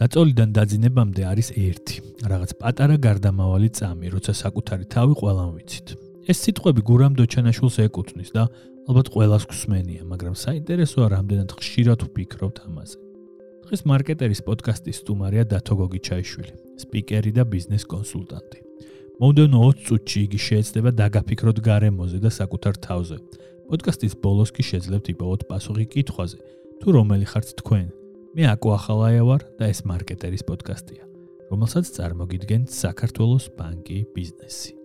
დაწოლიდან დაძინებამდე არის ერთი, რაღაც პატარა გარდამავალი წამი, როცა საკუთარი თავი ყველამ ვიცით. ეს სიტყვები გურამ დოჩანაშვილს ეკუთვნის და ალბათ ყველას გსმენია, მაგრამ საინტერესოა რამდენად ხშირად ვფიქრობთ ამაზე. დღეს მარკეტერის პოდკასტის სტუმარია დათო გოგიჩაიშვილი, სპიკერი და ბიზნეს კონსულტანტი. მომდევნო 20 წუთში იგი შეეცდება დაგაფიქროთ გარემოზე და საკუთარ თავზე. პოდკასტის ბოლოს კი შეძლებთ იპოვოთ პასუხი კითხვაზე, თუ რომელი ხართ თქვენ? მე აკო ახალაია ვარ და ეს მარკეტერის პოდკასტია, რომელსაც წარმოგიდგენთ საქართველოს ბანკი ბიზნესი.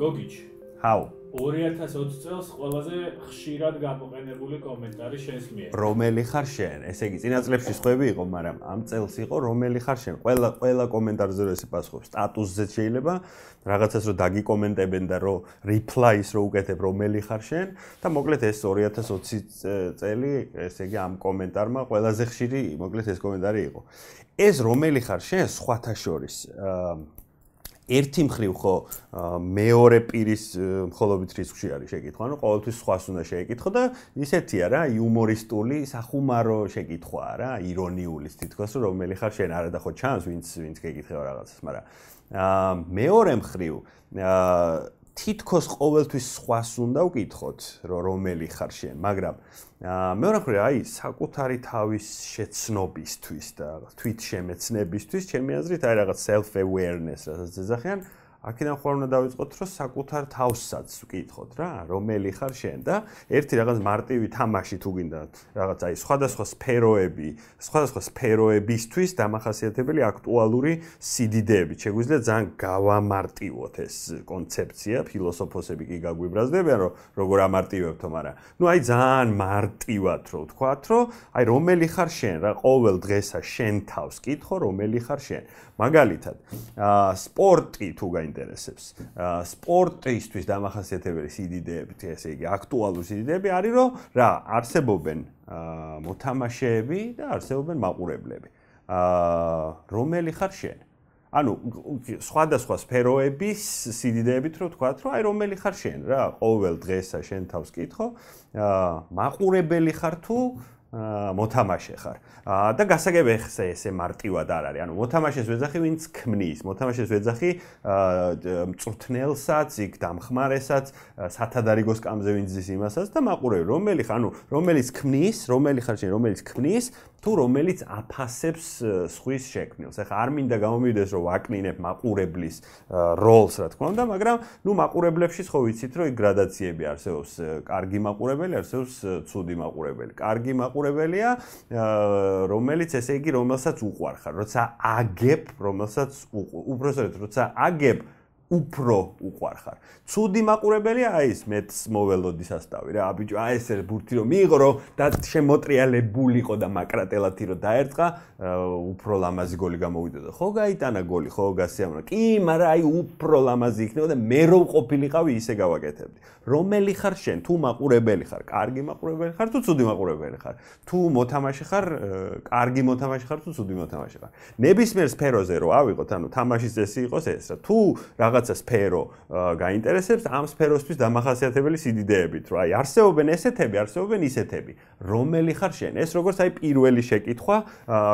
გოგიჩ, ჰაუ 2020 წელს ყველაზე ხშირად გამოყენებული კომენტარი შენს მიერ. რომელი ხარ შენ? ესე იგი, წინა წლებში სხვები იყო, მაგრამ ამ წელს იყო რომელი ხარ შენ? ყველა ყველა კომენტარზე ესე პასუხობს, სტატუსზე შეიძლება რაღაცას რო დაგიკომენტებენ და რო reply-ს რო უკეთებ რომელი ხარ შენ და მოკლედ ეს 2020 წელი, ესე იგი, ამ კომენტარმა ყველაზე ხშირი, მოკლედ ეს კომენტარი იყო. ეს რომელი ხარ შენ? სხვათა შორის აა ერთი მხრივ ხო მეორე პირის მხოლობით რისკში არის შეკითხვა, ანუ ყოველთვის სხვას უნდა შეეკითხო და ისეთია რა, იუმორისტული, სახუმარო შეკითხვაა რა, ირონიული თითქოს რომელი ხარ შენ არა და ხო ჩანს ვინც ვინც გეკითხება რაღაცას, მაგრამ აა მეორე მხრივ აა თითქოს ყოველთვის სხვას უნდა ვკითხოთ, რომ რომელი ხარ შენ, მაგრამ მე ვფიქრე, აი, საკუთარი თავის შეცნობისთვის და თვით შემეცნებისთვის, ჩემი აზრით, აი რაღაც self awareness, რასაც ეძახიან, აქედან ხوار უნდა დავიწყოთ, რომ საკუთარ თავსაც ვკითხოთ რა, რომელი ხარ შენ და ერთი რაღაც მარტივი თამაში თუ გინდა, რაღაც აი სხვადასხვა სფეროები, სხვადასხვა სფეროებისთვის დამახასიათებელი აქტუალური სიდიდეებით. შეგვიძლია ძალიან გავამარტივოთ ეს კონცეფცია, ფილოსოფოსები კი გაგვიბრაზდებიან, რომ როგორ ამარტივებთო, მაგრამ ну აი ძალიან მარტივად რო ვთქვათ, რომ აი რომელი ხარ შენ რა ყოველ დღესა შენ თავს კითხო რომელი ხარ შენ მაგალითად აა სპორტი თუ გაინ აა სპორტისთვის დამახასიათებელი სიდიდეები, ესე იგი, აქტუალური სიდიდეები არის, რომ რა, არსებობენ აა მოთამაშეები და არსებობენ მაყურებლები. აა რომელი ხარ შენ? ანუ სხვადასხვა სფეროების სიდიდეებით რო თქვა, რომ აი რომელი ხარ შენ რა, ყოველ დღესა შენ თავს კითხო, აა მაყურებელი ხარ თუ მოთამაშე ხარ. და გასაგები ხსე ესე მარტივად არ არის. ანუ მოთამაშეს ვეძახი ვინც ქმნის, მოთამაშეს ვეძახი მწრთნელსაც, იქ დამხმარესაც, სათადარიგოს კამზე ვინც ზის იმასაც და მაყურებელი, რომელი ხარ, ანუ რომელიც ქმნის, რომელი ხარ შენ, რომელიც ქმნის, თუ რომელიც აფასებს სხვის შექმნილს. ახლა არ მინდა გამომივიდეს რომ ვაკნინებ მაყურებლის როლს, რა თქმა უნდა, მაგრამ ნუ მაყურებლებშიც ხო ვიცით რომ იქ გრადაციები არსებობს. კარგი მაყურებელი არსებობს ცუდი მაყურებელი. კარგი მაყურებელია რომელიც ესე იგი რომელსაც უყვარხარ, როცა აგებ, რომელსაც უბრალოდ როცა აგებ უფრო უყვარხარ. ცუდი მაყურებელია აი ეს მეც მოველოდი სასტავი რა, აბიჯო, აი ეს ბურთი რომ მიიღო რომ და შემოტრიალებულიყო და მაკრატელათი რომ დაერწყა, უფრო ლამაზი გოლი გამოვიდა და ხო გაიტანა გოლი, ხო გასიამრა. კი, მაგრამ აი უფრო ლამაზი იქნება და მე რო ყოფილიყავი ისე გავაკეთებდი. რომელი ხარ შენ? თუ მაყურებელი ხარ, კარგი მაყურებელი ხარ თუ ცუდი მაყურებელი ხარ? თუ მოთამაშე ხარ, კარგი მოთამაშე ხარ თუ ცუდი მოთამაშე ხარ? ნებისმიერ სფეროზე რო ავიღოთ, ანუ თამაშის წესი იყოს ეს რა. თუ რაღაცა სფერო გაინტერესებს, ამ სფეროსთვის დამახასიათებელი სიდიდეებით, რა. აი არსებობენ ესეთები, არსებობენ ისეთები. რომელი ხარ შენ? ეს როგორც აი პირველი შეკითხვა,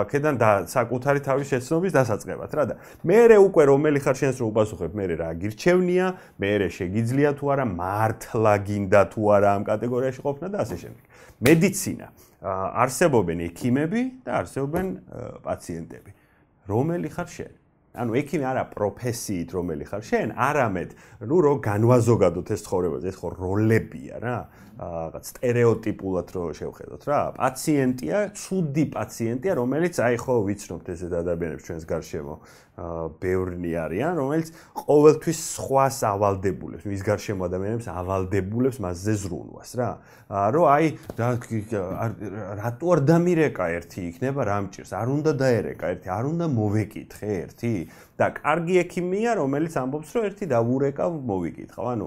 ქედან და საკუთარი თავის შეცნობის დასაწყებად, რა და მე უკვე რომელი ხარ შენს რო უპასუხებ, მე რა გირჩევნია, მე შეგიძლია თუ არა მარ მართლა გინდა თუ არა ამ კატეგორიაში ყოფნა და ასე შემდეგ. მედიცინა. არსებობენ ექიმები და არსებობენ პაციენტები. რომელი ხარ შენ? ანუ ექიმი არა პროფესიით რომელი ხარ შენ, არამედ ნუ რომ განვაზოგადოთ ეს ცხოვრებაზე, ეს ხო როლებია რა. რაღაც стереოტიპულად რო შევხედოთ რა. პაციენტია, ცუდი პაციენტია, რომელიც აი ხო ვიცნობთ ესეთ ადამიანებს ჩვენს გარშემო. ბევრნი არიან, რომელიც ყოველთვის სხვას ავალდებულებს, მის გარშემო ადამიანებს ავალდებულებს მასზე ზრუნვას რა. რომ აი რატო არ დამირეკა ერთი იქნება რამჭირს, არ უნდა დაერეკა ერთი, არ უნდა მოვეკითხე ერთი. და კარგი ექიმია, რომელიც ამბობს, რომ ერთი დავურეკავ, მოვიკითხავ. ანუ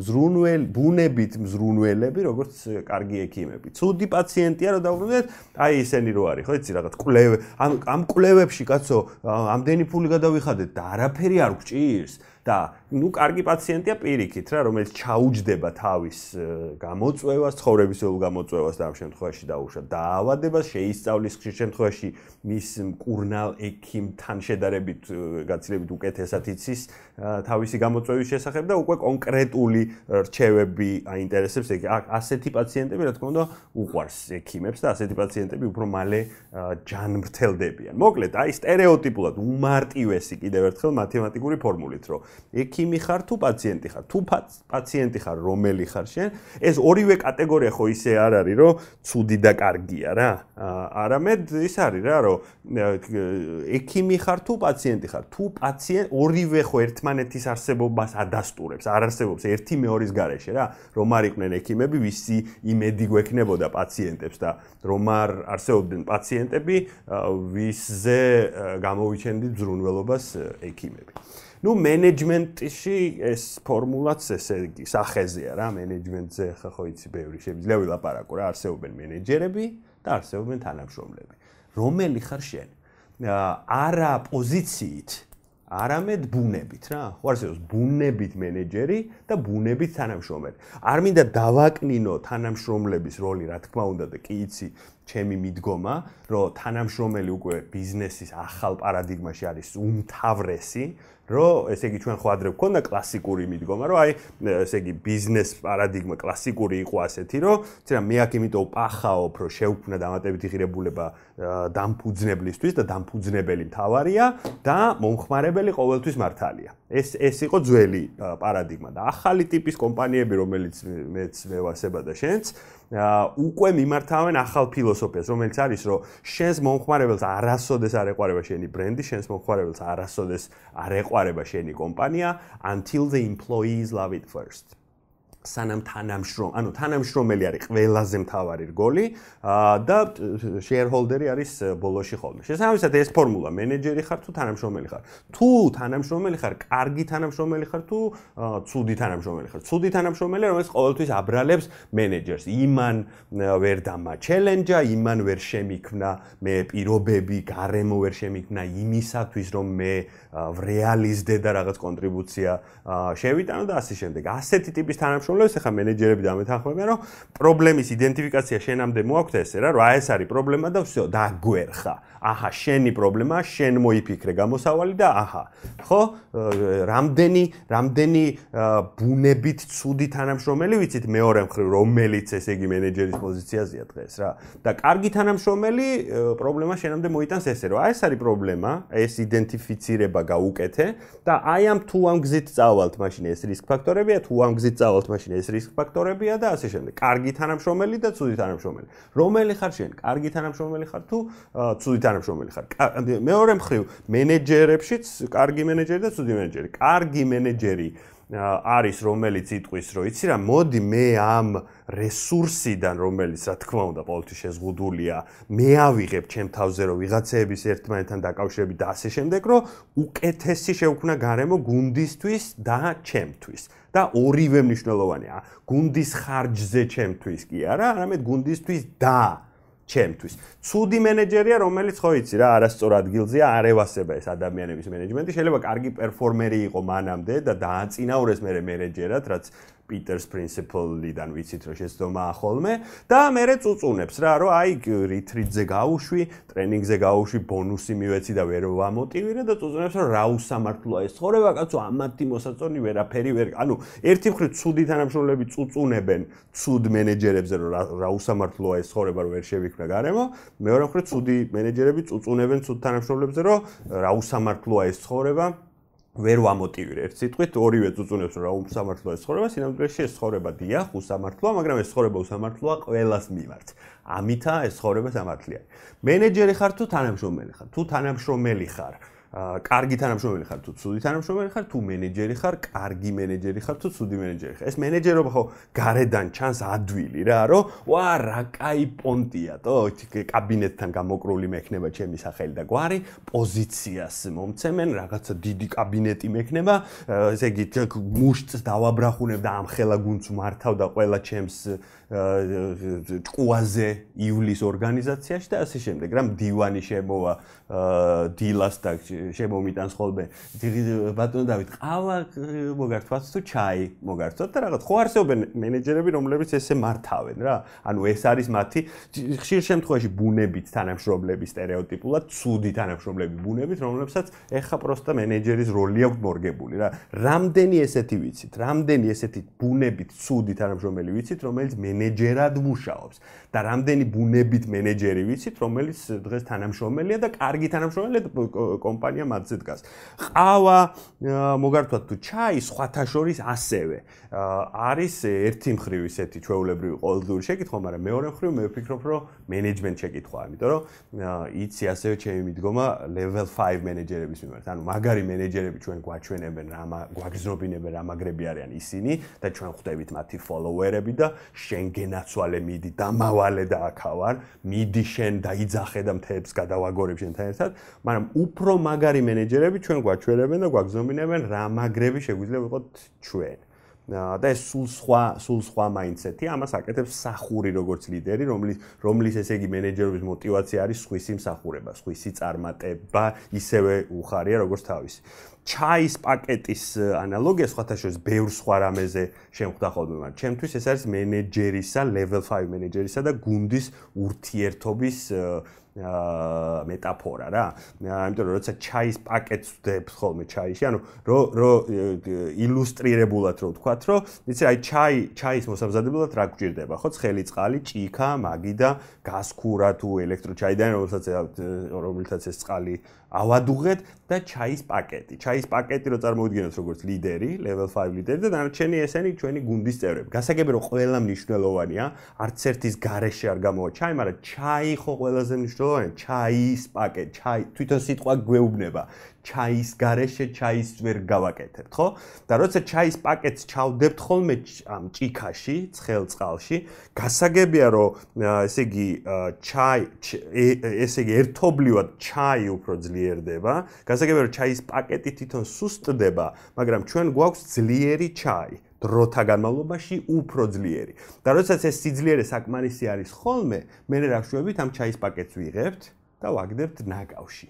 მზრუნველ, ბუნებით მზრუნველები, როგორც კარგი ექიმები. ცუდი პაციენტია, რომ დავუბრუნდეთ, აი ისენი რო არის, ხო იცი, რაღაც კვლევ ამ ამ კვლევებში, კაცო, ამდენი ფული გადავიხადეთ და არაფერი არ გჭირს. და ნუ კარგი პაციენტია პირიქით რა რომელიც ჩაუჯდება თავის გამოწვევას ცხოვრებისეულ გამოწვევას და ამ შემთხვევაში დაუშვა დაავადებას შეისწავლის ხშირ შემთხვევაში მის მკურნალ ექიმთან შედარებით გაცილებით უკეთესად იცის თავისი გამოწვევის შესახებ და უკვე კონკრეტული რჩევები აინტერესებს ეგ ასეთი პაციენტები რა თქმა უნდა უყვარს ექიმებს და ასეთი პაციენტები უფრო მალე ჯანმრთელდებიან. მოკლედ აი სტერეოტიპულად უმარტივესი კიდევ ერთხელ მათემატიკური ფორმულით რომ ექიმი ხარ თუ პაციენტი ხარ? თუ პაციენტი ხარ, რომელი ხარ შენ? ეს ორივე კატეგორია ხო ისე არ არის, რომ ცუდი და კარგია რა. არამედ ის არის რა, რომ ექიმი ხარ თუ პაციენტი ხარ? თუ პაციენტ ორივე ხო ერთმანეთის არსებობას ადასტურებს, არ არსებობს ერთი მეორის გარეშე რა. რომ არ იყვნენ ექიმები, ვისი იმედი გვექნებოდა პაციენტებს და რომ არ არსებობდნენ პაციენტები, ვისზე გამოვიჩენდით ზრუნველობას ექიმები. Ну მენეჯმენტში ეს ფორმულაც ესე იგი სახეზეა რა მენეჯმენტზე ხა ხო იცი ბევრი შეიძლება ვილაპარაკო რა არსებობენ მენეჯერები და არსებობენ თანამშრომლები. რომელი ხარ შენ? არა პოზიციით არამედ ბუნებით რა. ხო არსებობს ბუნებით მენეჯერი და ბუნებით თანამშრომელი. არ მინდა დავაკნინო თანამშრომლების როლი რა თქმა უნდა და კი იცი ჩემი მიდგომა რომ თანამშრომელი უკვე ბიზნესის ახალ პარადიგმაში არის უმთავრესი რომ ესე იგი ჩვენ ხო ადრე გვქონდა კლასიკური მიდგომა, რომ აი ესე იგი ბიზნეს პარადიგმა კლასიკური იყო ასეთი, რომ ცირა მე აქ იმიტომ პახაობ, რომ შევქმნა დამატებითი ღირებულება დამფუძნებლისთვის და დამფუძნებელი მთავარია და მომხმარებელი ყოველთვის მართალია. ეს ეს იყო ძველი პარადიგმა და ახალი ტიპის კომპანიები, რომელიც მეც მევასება და შენც უკვე მიმართავენ ახალ ფილოსოფიას, რომელიც არის, რომ შენს მომხმარებელს არასოდეს არ ეყარება შენი ბრენდი, შენს მომხმარებელს არასოდეს არ ეყარება შენი კომპანია until the employees love it first. სანამ თანამშრომ, ანუ თანამშრომელი არის ყველაზე მთავარი რგოლი და შეერჰოლდერი არის ბოლოში ხოლმე. შესაბამისად ეს ფორმულა მენეჯერი ხარ თუ თანამშრომელი ხარ. თუ თანამშრომელი ხარ, კარგი თანამშრომელი ხარ თუ ცუდი თანამშრომელი ხარ. ცუდი თანამშრომელი რომელიც ყოველთვის აბრალებს მენეჯერს. იმან ვერ დამა ჩელენჯა, იმან ვერ შემიქმნა მე პირობები, გარემო ვერ შემიქმნა იმისათვის რომ მე რეალიზდე და რაღაც კონტრიბუცია შევიტანო და ასე შემდეგ. ასეთი ტიპის თანამშრომელი შემოვლებს, ახლა მენეჯერები დამეთანხმებიან, რომ პრობლემის იდენტიფიკაცია შენამდე მოაქვს ესე რა, რა ეს არის პრობლემა და всё, დაგვერხა. აჰა, შენი პრობლემაა, შენ მოიფიქრე გამოსავალი და აჰა. ხო? რამდენი, რამდენი ბუნებით ცუდი თანამშრომელი ვიცით მეორე მხრივ, რომელიც ესე იგი მენეჯერის პოზიციაზეა დღეს რა. და კარგი თანამშრომელი პრობლემა შენამდე მოიტანს ესე რა. აი ეს არის პრობლემა, ეს იდენტიფიცირება გაუკეთე და აი ამ თუ ამ გზით წავალთ, მაშინ ეს რისკ ფაქტორებია, თუ ამ გზით წავალთ, მაშინ ეს რისკ ფაქტორებია და ასე შემდეგ. კარგი თანამშრომელი და ცუდი თანამშრომელი. რომელი ხარ შენ? კარგი თანამშრომელი ხარ თუ ცუდი თანამშრომელი ხარ? მეორე მხრივ, მენეჯერებშიც კარგი მენეჯერი და ცუდი მენეჯერი. კარგი მენეჯერი არის რომელიც იტყვის რომ იცი რა მოდი მე ამ რესურსიდან რომელიც რა თქმა უნდა ყოველთვის შეზღუდულია მე ავიღებ ჩემ თავზე რომ ვიღაცეების ერთმანეთთან დაკავშირებით და ასე შემდეგ რომ უკეთესი შევქნა გარემო გუნდისთვის და ჩემთვის და ორივე მნიშვნელოვანია. გუნდის ხარჯზე ჩემთვის კი არა, არამედ გუნდისთვის და ჩემთვის. ცუდი მენეჯერია, რომელიც ხო იცი რა, არასწორ ადგილზეა, არ ევასება ეს ადამიანების მენეჯმენტი. შეიძლება კარგი პერფორმერი იყო მანამდე და დააწინაურეს მე მენეჯერად, რაც პიტერს პრინციპლიდან ვიცით რომ შეცდომა ახოლმე და მე წუწუნებს რა რომ აი რიტრიტზე გავუშვი, ტრენინგზე გავუშვი, ბონუსი მივეცი და ვერ ვამოტივირე და წუწუნებს რომ რა უსამართლოა ეს ცხოვრება, კაცო, ამათი მოსაწონი ვერაფერი ვერ ანუ ერთი მხრივ ცუდი თანამშრომლები წუწუნებენ ცუდ მენეჯერებზე რომ რა უსამართლოა ეს ცხოვრება რომ ვერ შევიქნა გარემო, მეორე მხრივ ცუდი მენეჯერები წუწუნებენ ცუდ თანამშრომლებზე რომ რა უსამართლოა ეს ცხოვრება ვერ ვამოტივირე ერთ სიტყვით ორივე წუწუნებს რა უსამართლოა ეს ცხოვრება სინამდვილეში ეს ცხოვრება დიახ უსამართლოა მაგრამ ეს ცხოვრება უსამართლოა ყველას მიმართ. ამითა ეს ცხოვრება სამართლია მენეჯერი ხარ თუ თანამშრომელი ხარ? თუ თანამშრომელი ხარ კარგი თანამშრომელი ხარ თუ ცუდი თანამშრომელი ხარ, თუ მენეჯერი ხარ, კარგი მენეჯერი ხარ თუ ცუდი მენეჯერი ხარ. ეს მენეჯერობა ხო გარედან ჩანს ადვილი რა, რომ ვა რა кай პონტია, თო, კაბინეტთან გამოკრული მექნება ჩემი სახელი და გვარი, პოზიციას მომცემენ, რაღაცა დიდი კაბინეტი მექნება, ესე იგი მუშტს დავაბრახუნებ და ამ ხელა გუნდს მართავ და ყველა ჩემს ჭკუაზე ივლის ორგანიზაციაში და ასე შემდეგ. რა მდივანი შემოვა დილას და შემომიტანს ხოლმე. ბატონო დავით ყავა მოგართვათ თუ ჩაი მოგართვათ და რაღაც. ხო არსებობენ მენეჯერები რომლებიც ესე მართავენ რა. ანუ ეს არის მათი ხშირ შემთხვევაში ბუნებით თანამშრომლები стереოტიპულად ცუდი თანამშრომლები ბუნებით რომლებსაც ეხა პროსტა მენეჯერის როლი აქვს მორგებული რა. რამდენი ესეთი ვიცით რამდენი ესეთი ბუნებით ცუდი თანამშრომელი ვიცით რომელიც მენეჯერად მუშაობს და რამდენი ბუნებით მენეჯერი ვიცით რომელიც დღეს თანამშრომელია და კარგი თანამშრომელია კომპანია მათზე დგას. ყავა მოგართვათ თუ ჩაი სხვათა შორის ასევე არის ერთი მხრივ ისეთი ჩვეულებრივი ყოველდღიური შეკითხვა, მაგრამ მეორე მხრივ მე ვფიქრობ, რომ მენეჯმენტ შეკითხვა, იმიტომ რომ იცი ასევე ჩემი მიდგომა level 5 მენეჯერების მიმართ. ანუ მაგარი მენეჯერები ჩვენ გვაჩვენებენ რა გვაგზნობინებენ რა მაგრები არიან ისინი და ჩვენ ხვდებით მათი follower-ები და შენ გენაცვალე მიდი დამავალე და აქავარ, მიდი შენ დაიძახე და მთებს გადავაგორებ შენთან ერთად, მაგრამ უფრო მაგარი მენეჯერები ჩვენ გვაჩვენებენ და გვაგზნობინებენ რა მაგრები შეგვიძლია ვიყოთ ჩვენ. და ეს სულ სხვა სულ სხვა მაინდსეტი ამას აკეთებს სახური როგორც ლიდერი რომლის რომლის ესე იგი მენეჯერობის мотиваცია არის სხვისი მსახურება, სხვისი წარმატება ისევე უხარია როგორც თავისი. ჩაის პაკეტის ანალოგია სხვათა შორის ბევრ სხვა რამეზე შემხვდა ხოლმე, მაგრამ ჩემთვის ეს არის მენეჯერისა, level 5 მენეჯერისა და გუნდის ურთიერთობის მეტაფორა რა. ამიტომ როცა ჩაის პაკეტს ვდებ ხოლმე ჩაიში, ანუ რო რო ილუსტრირებულად რო ვთქვათ, რომ იცი აი ჩაი ჩაის მოსამზადებლად რა გვჭირდება, ხო? ცხელი წყალი, ჭიქა, მაგი და გასქურა თუ ელექტროჩაიდან რომელსაც რომელსაც ეს წყალი ავადუღეთ და ჩაის პაკეტი. ჩაის პაკეტი რო წარმოვიდგინოთ როგორც ლიდერი, level 5 ლიდერი და დანარჩენი ესენი ჩვენი გუნდის წევრები. გასაგები რომ ყველა მნიშვნელოვანია, არც ერთის გარეშე არ გამოვა ჩაი, მაგრამ ჩაი ხო ყველაზე მნიშვნელოვანია, ჩაის პაკეტი, ჩაი თვითონ სიტყვა გვეუბნება. ჩაის გარეშე ჩაის ვერ გავაკეთებთ, ხო? და როცა ჩაის პაკეტს ჩავდებთ ხოლმე ამ ჭიქაში, ცხელ წყალში, გასაგებია რომ ესე იგი ჩაი ესე იგი ერთობლივად ჩაი უფრო ძლიერდება. გასაგებია რომ ჩაის პაკეტი თვითონ სუსტდება, მაგრამ ჩვენ გვაქვს ძლიერი ჩაი. დროთა განმავლობაში უფრო ძლიერი. და როდესაც ეს სიძლიერე საკმარისი არის ხოლმე, მე რა ვშვებით ამ ჩაის პაკეტს ვიღებთ და ვაგდებთ ნაკავში.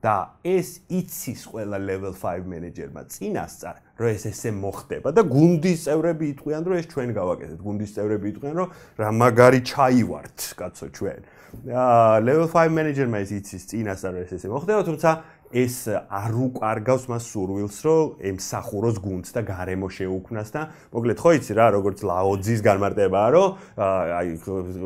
და ეს იცის ყველა level 5 მენეჯერმა წინასწარ რომ ეს ესე მოხდება და გუნდის წევრები იტყვიან რომ ეს ჩვენ გავაკეთეთ. გუნდის წევრები იტყვიან რომ რა მაგარი ჩაივართ კაცო ჩვენ. აა level 5 მენეჯერმა ეს იცის წინასწარ რომ ეს ესე მოხდება თუმცა ეს არ უკარგავს მას სურვილს, რომ ემსახუროს გუნდს და გარემო შეუქმნას და მოკლედ ხო იცი რა, როგორც ლაოძის განმარტებაა, რომ აი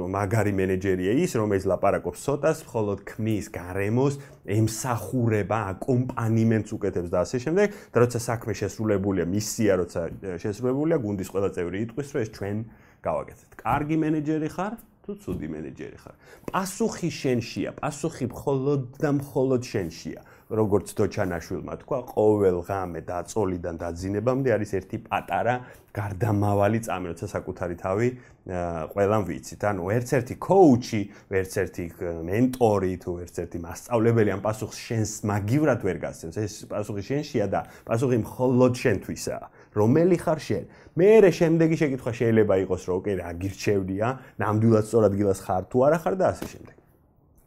მაგარი მენეჯერია ის, რომელიც ლაპარაკობს სოტას, მხოლოდ ქმნის გარემოს, ემსახურება, აკომპანიმენტს უკეთებს და ასე შემდეგ, და როცა საქმე შესრულებულია, მისია როცა შესრულებულია, გუნდის ყველა წევრი იტყვის, რომ ეს ჩვენ გავაკეთეთ. კარგი მენეჯერი ხარ? თუ ცუდი მენეჯერი ხარ. პასუხი შენშია, პასუხი მხოლოდ და მხოლოდ შენშია. როგორც დოჩანაშვილმა თქვა, ყოველ ღამე დაწოლიდან დაძინებამდე არის ერთი პატარა გარდამავალი წამი, როცა საკუთარი თავი ყველამ ვიცით. ანუ ერთ-ერთი კოუჩი, ერთ-ერთი მენტორი თუ ერთ-ერთი მასწავლებელი ამ პასუხს შენს მაგივრად ვერ გასცემს. ეს პასუხი შენშია და პასუხი მხოლოდ შენთვისაა. რომელი ხარ შენ? მე რე შემდეგი შეკითხვა შეიძლება იყოს, რომ ოკეი, რა გირჩევნია? ნამდვილად სწორ ადგილას ხარ თუ არა ხარ და ასე შემდეგ.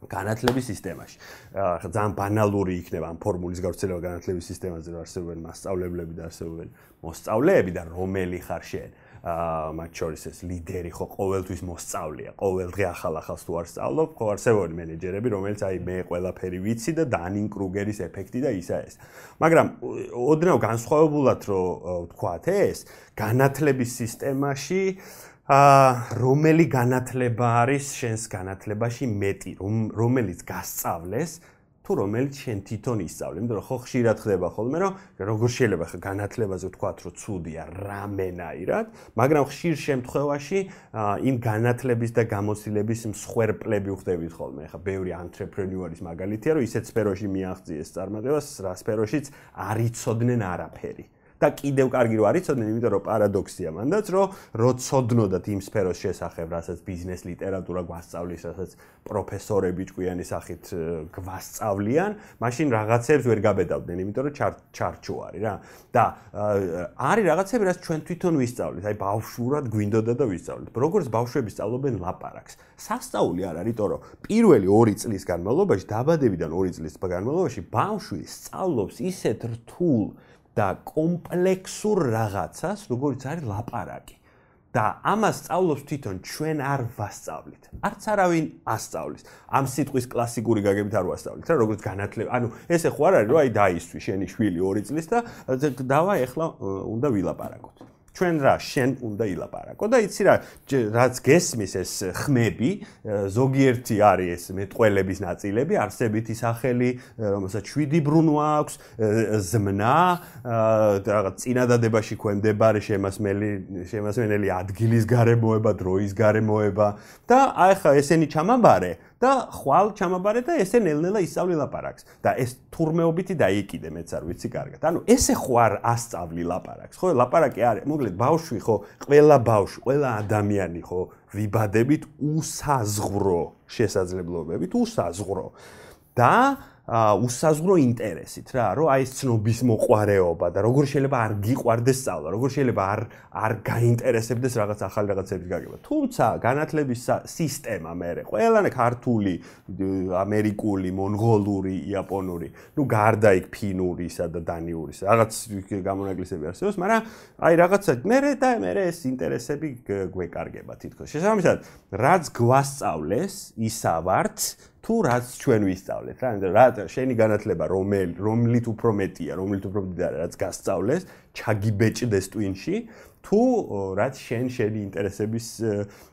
განათლების სისტემაში. ახლა ძალიან ბანალური იქნება ამ ფორმულის გავრცელება განათლების სისტემაზე, რომ არსებობენ მასწავლებლები და არსებობენ მოსწავლეები და რომელი ხარ შენ? აა მათ შორის ეს ლიდერი ხო ყოველთვის მოსწავლეა. ყოველ დღე ახალ-ახალს თუ არ სწავლობ, ხო არსებობენ მენეჯერები, რომელიც აი მე ყველაფერი ვიცი და დანინ კრუგერის ეფექტი და ისა ეს. მაგრამ ოდნავ განსხვავებულად რო ვთქვათ ეს, განათლების სისტემაში აა რომელი განათლება არის შენს განათლებაში მეტი, რომელიც გასწავლეს თუ რომელიც შენ თვითონ ისწავლე, იმიტომ რომ ხო ხშირად ხდება ხოლმე, რომ როგორ შეიძლება ხა განათლებაზე ვთქვათ, რომ ცუდია რამენაირად, მაგრამ ხშირ შემთხვევაში იმ განათლების და გამოცდილების მსხვერპლები ხდებით ხოლმე. ხა ბევრი ანტრეპრენიურის მაგალითია, რომ ისეთ სფეროში მიაღწიეს წარმატებას, რა სფეროშიც არ იცოდნენ არაფერი. და კიდევ კარგი რო არის ცოდნე, იმიტომ რომ პარადოქსია მანდაც, რომ რო ცოდნოდათ იმ სფეროს შესახებ, რასაც ბიზნეს ლიტერატურა გვასწავლის, რასაც პროფესორები ჭკვიანი სახით გვასწავლიან, მაშინ რაღაცებს ვერ გაბედავდნენ, იმიტომ რომ ჩარჩო არის რა. და არის რაღაცები, რაც ჩვენ თვითონ ვისწავლით, აი ბავშვურად გვინდოდა და ვისწავლით. როგორც ბავშვები სწავლობენ ლაპარაკს. სასწაული არ არის, იმიტომ რომ პირველი 2 წლის განმავლობაში, დაბადებიდან 2 წლის განმავლობაში ბავშვი სწავლობს ისეთ რთულ და კომპლექსურ რაღაცას, როგორც არის ლაპარაკი. და ამას სწავლობს თვითონ ჩვენ არ ვასწავლით. არც არავინ ასწავლის. ამ სიტყვის კლასიკური გაგებით არ ვასწავლით, რა როგორც განათლება. ანუ ესე ხო არ არის, რომ აი დაისთვის შენი შვილი 2 წლის და დავა ეხლა უნდა ვილაპარაკოთ. ჩვენ რა შენ უნდა ილაპარაკო და იცი რა რაც გესმის ეს ხმები ზოგიერთი არის ეს მეტყველების ნაწილები არსებითი სახელი რომელსაც 7 ბრუნვა აქვს ზმნა რაღაც წინადადებაში ქვემდებარე შემასმელი შემასმენელი ადგილის გარემოება დროის გარემოება და აი ხა ესენი ჩამაბარე და ხვალ ჩამაბარე და ესე ნელ-ნელა ისწავლილაპარაკს და ეს თურმეობითი დაიკიდე მეც არ ვიცი კარგად. ანუ ესე ხო არ ასწავლი ლაპარაკს, ხო? ლაპარაკი არის, მოკლედ ბავშვი ხო, ყველა ბავშვი, ყველა ადამიანი ხო, ვიბადებით უსაზღვრო შესაძლებლობებით, უსაზღვრო. და უსაზღრო ინტერესით რა, რომ აი ეს ცნობის მოყარეობა და როგორ შეიძლება არ გიყვარდეს სწავლა, როგორ შეიძლება არ არ გაინტერესებდეს რაღაც ახალ რაღაცების გაგება. თუმცა განათლების სისტემა მე ყველანე ქართული, ამერიკული, მონღოლური, იაპონური, ну გარდა იქ ფინურისა და დანიურისა, რაღაც გამონაკლისები არსებობს, მაგრამ აი რაღაცა მე და მე ეს ინტერესები გვეკარგება თითქოს. შესაბამისად, რაც გვასწავლეს, ისა ვართ თუ რაც ჩვენ ვისწავლეთ რა ანუ რა შენი განათლება რომელი რომლით უფრო მეტია რომლით უფრო არის რაც გასწავლეს ჩაგიბეჭდეს ტვინში თუ რაც შენ შენი ინტერესების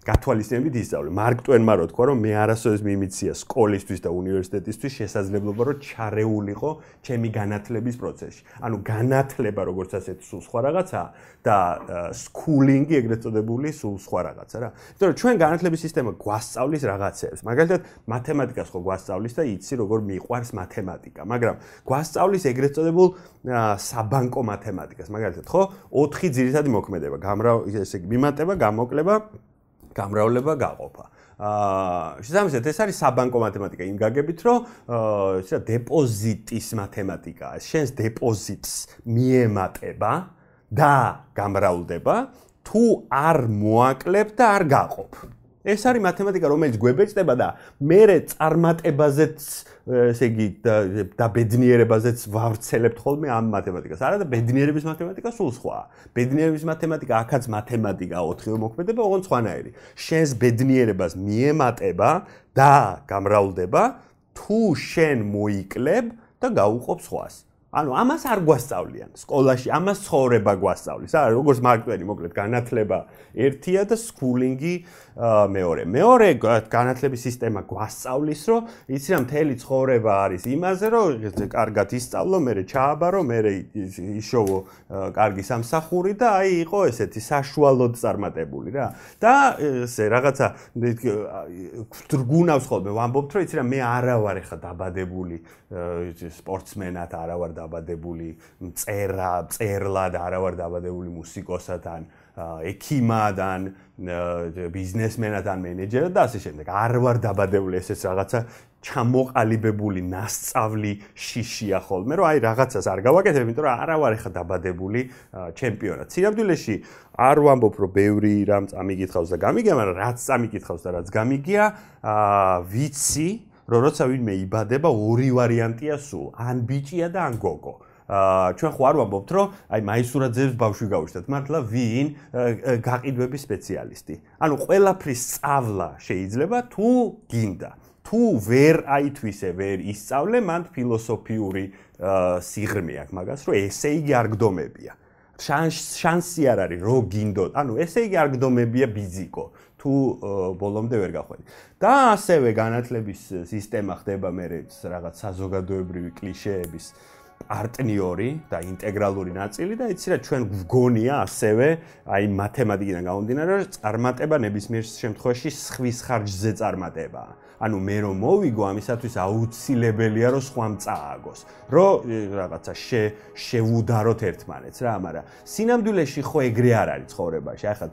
გათვალისწინებით ისწავლე. მარკ ტვენმა რო თქვა, რომ მე არასოდეს მიმიცია სკოლისთვის და უნივერსიტეტისთვის შესაძლებლობა, რომ ჩარეულიყო ჩემი განათლების პროცესში. ანუ განათლება როგორც ასეთ სულ სხვა რაღაცაა და სკულინგი ეგრეთ წოდებული სულ სხვა რაღაცა რა. იმიტომ რომ ჩვენ განათლების სისტემა გვასწავლის რაღაცებს. მაგალითად, მათემატიკას ხო გვასწავლის და იცი როგორ მიყვარს მათემატიკა, მაგრამ გვასწავლის ეგრეთ წოდებულ საბანკო მათემატიკას. მაგალითად, ხო? 4 ძირითადი მოქმედება, გამრავ ესე იგი მიმატება, გამოკლება, გამრავლება, გაყოფა. აა შესაძლოა ეს არის საბანკო მათემატიკა იმ გაგებით რომ ესე დეპოზიტის მათემატიკა შენს დეპოზიტს მიემატება და გამრავლდება თუ არ მოაკლებ და არ გაყოფ. ეს არის მათემატიკა რომელიც გვებეჭდება და მე წარმატებაზეც ესე იგი და ბედნიერებაზეც ვავრცელებთ ხოლმე ამ მათემატიკას. არა და ბედნიერების მათემატიკა სულ სხვა. ბედნიერების მათემატიკა ახაც მათემატიკა 4 მოქმედება, ოღონდ სხვანაირი. შენს ბედნიერებას მიემატება და გამრავლდება თუ შენ მოიკლებ და გაუყოფ სხვას. ანუ ამას არ გვასწავლიან სკოლაში, ამას ცხოვრება გვასწავლის. არა, როგორც მარკტვენი, მოკლედ განათლება ერთია და სკულინგი მეორე. მეორე განათლების სისტემა გვასწავლის, რომ იცი რა მთელი ცხოვრება არის იმაზე, რომ კარგად ისწავლო, მე ჩააბარო, მე იშოვო კარგი სამსახური და აი იყო ესეთი საშუალოდ წარმატებული რა. და ესე რაღაცა გუნავს ხოლმე ვამბობთ, რომ იცი რა მე არა ვარ ეხა დაბადებული სპორტსმენად, არა ვარ დაბადებული წერა, წერლად, არა ვარ დაბადებული მუსიკოსად ან ექიმადან, ბიზნესმენადან, მენეჯერად და ასე შემდეგ. არ ვარ დაბადებული ესეც რაღაცა ჩამოყალიბებული ნასწავლი შიშია ხოლმე, რომ აი რაღაცას არ გავაკეთებ, იმიტომ რომ არა ვარ ახლა დაბადებული ჩემპიონად. სინამდვილეში არ ვამბობ, რომ ბევრი რამ წამიგითხავს და გამიგია, მაგრამ რაც წამიგითხავს და რაც გამიგია, აა ვიცი, რომ როცა ვინმე იბადება, ორი ვარიანტია სულ, ან ბიჭია და ან გოგო. აა ჩვენ ხო არ ვამბობთ, რომ აი მაისურაძეებს ბავშვი გავიშთათ, მართლა ვინ გაყიდვების სპეციალისტი. ანუ ყველაფრის სწავლა შეიძლება თუ გინდა. თუ ვერ აითვისე, ვერ ისწავლე, მან ფილოსოფიური სიღრმე აქვს მაგას, რომ ესე იგი არ გდომებია. შანსი არ არის, რომ გინდო. ანუ ესე იგი არ გდომებია ბიზიკო. თუ ბოლომდე ვერ გახვედი. და ასევე განათლების სისტემა ხდება მე რაღაც საზოგადოებრივი კლიშეების პარტნიორი და ინტეგრალური ნაწილი და იცი რა ჩვენ გვგონია ასევე აი მათემატიკიდან გამომდინარე რომ წარმატება ნებისმიერ შემთხვევაში სხვის ხარჯზე წარმატებაა. ანუ მე რომ მოვიგო ამისათვის აუცილებელია რომ სხვამ წააგოს. რომ რაღაცა შე შევუდაროთ ერთმანეთს რა, მაგრამ სინამდვილეში ხო ეგრე არ არის ცხოვრებაში. ახლა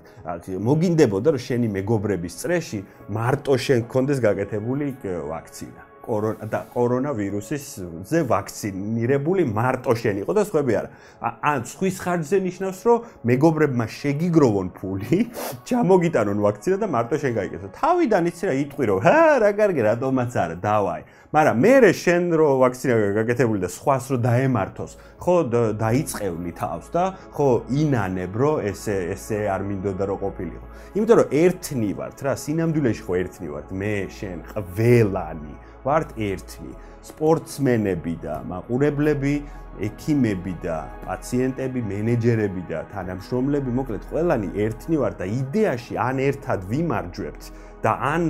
მოგინდებოდა რომ შენი მეგობრების წრეში მარტო შენ გქონდეს გაკეთებული ვაქცინა. კორონა და კორონავირუსისზე ვაქცინირებული მარტო შენ იყო და სხვები არა. ან სხვის ხარჯზე ნიშნავს, რომ მეგობრებმა შეგიგროვონ ფული, ჩამოგიტანონ ვაქცინა და მარტო შენ გაიგესო. თავიდან იცი რა იტყვი რომ, ჰა, რა კარგი, რატომაც არა, დავაი. მაგრამ მე შენ რო ვაქცინა გაკეთებული და სხვას რო დაემართოს, ხო დაიწყევლი თავს და ხო ინანებ რომ ესე ესე არ მინდოდა რომ ყოფილიყო. იმიტომ რომ ერთნი ვართ რა, სინამდვილეში ხო ერთნი ვართ, მე, შენ, ყველანი. ვართ ერთი სპორტსმენები და მაყურებლები ექიმები და პაციენტები, მენეჯერები და თანამშრომლები, მოკლედ ყველანი ერთნი ვართ და იდეაში ან ერთად ვიმარჯვებთ და ან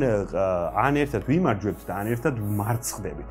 ან ერთად ვიმარჯვებთ და ან ერთად ვმარცხდებით.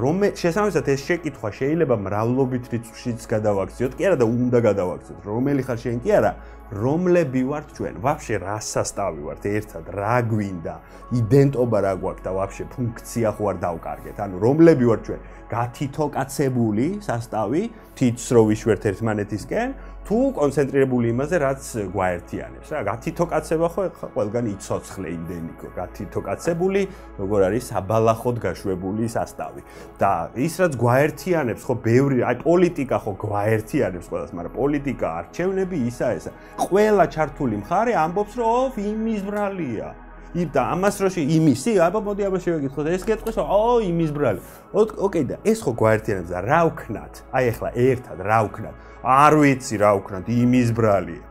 რომ შესაბამისად ეს შეკითხვა შეიძლება მრავლობით რიცხვშიც გადავაქციოთ, კი არა და უნდა გადავაქციოთ. რომელი ხარ შენ კი არა, რომლები ვართ ჩვენ? ვაფშე რა სასტავი ვართ ერთად? რა გვინდა? იდენტობა რა გვაქვს და ვაფშე ფუნქცია ხო არ დავკარგეთ? ანუ რომლები ვართ ჩვენ? გათითო კაცებული სასტავი, თითს რო ვიშვერთ ერთმანეთისკენ, თუ კონცენტრირებული იმაზე, რაც გვაერთიანებს, რა, გათითო კაცება ხო ყველგან იცოცხლე იმდენიკო, გათითო კაცებული, როგორ არის საბალახოდ გაშვებული სასტავი. და ის რაც გვაერთიანებს, ხო, ბევრი, აი პოლიტიკა ხო გვაერთიანებს ყველას, მაგრამ პოლიტიკა არჩევნები ისა ესა. ყველა ჩართული მხარე ამბობს, რომ ოფ იმის ბრალია. და ამას როში იმისი, აბა მოდი აბა შევეკითხოთ. ეს კითხვის, ო იმის ბრალი. ოკეი და ეს ხო გვაერთიანებს და რა ვქნათ? აი ახლა ერთად რა ვქნათ? არ ვიცი რა ვქნათ, იმის ბრალია.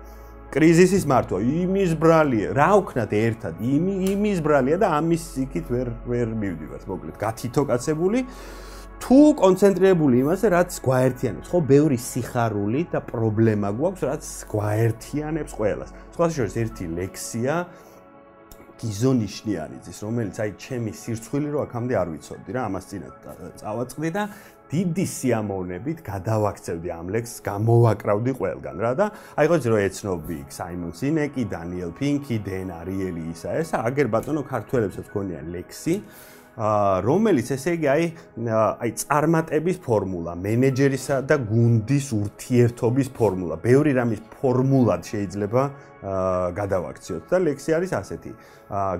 კრიზისის მართვა, იმის ბრალია. რა ვქნათ ერთად? იმი იმის ბრალია და ამის იქით ვერ ვერ მივდივართ, მოკლედ, გათითო კაცებული. თუ კონცენტრირებული იმაზე, რაც გვაერთიანებს, ხო, ბევრი სიხარული და პრობლემა გვაქვს, რაც გვაერთიანებს ყველას. სხვა შორის ერთი ლექსია გიზონიშნიანიძის, რომელიც აი ჩემი სირცხვილი რო აქამდე არ ვიცოდი რა, ამას წინა წავაწყდი და დიდი სიამოვნებით გადავაქცევდი ამ ლექსს, გამოვაკრავდი ყველგან რა და აი ხო ძრო ეცნობი საიმონ სინეკი, დანიელ პინკი, დენ არიელი ისა ესა, აგერ ბატონო ქართველებსაც გქონია ლექსი რომელიც ესე იგი აი აი წარმატების ფორმულა, მენეჯერისა და გუნდის ურთიერთობის ფორმულა, ბევრი რამის ფორმულად შეიძლება გადავაქციოთ და ლექსი არის ასეთი.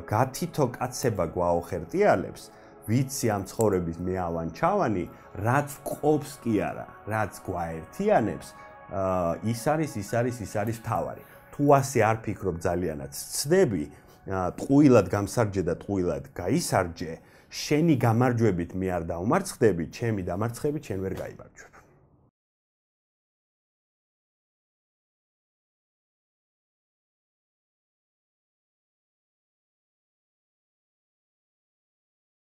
გათითო კაცება გვაოხერტიალებს, ვიცი ამ ცხოვრების მეავან ჩავანი, რაც ყოფს კი არა, რაც გვაერთიანებს, ის არის, ის არის, ის არის თავარი. თუ ასე არ ფიქრობ ძალიანაც, ცდები, ტყუილად გამსარჯე და ტყუილად გაისარჯე, შენი გამარჯვებით მე არ დაუმარცხდები, ჩემი დამარცხებით შენ ვერ გაიმარჯვებ.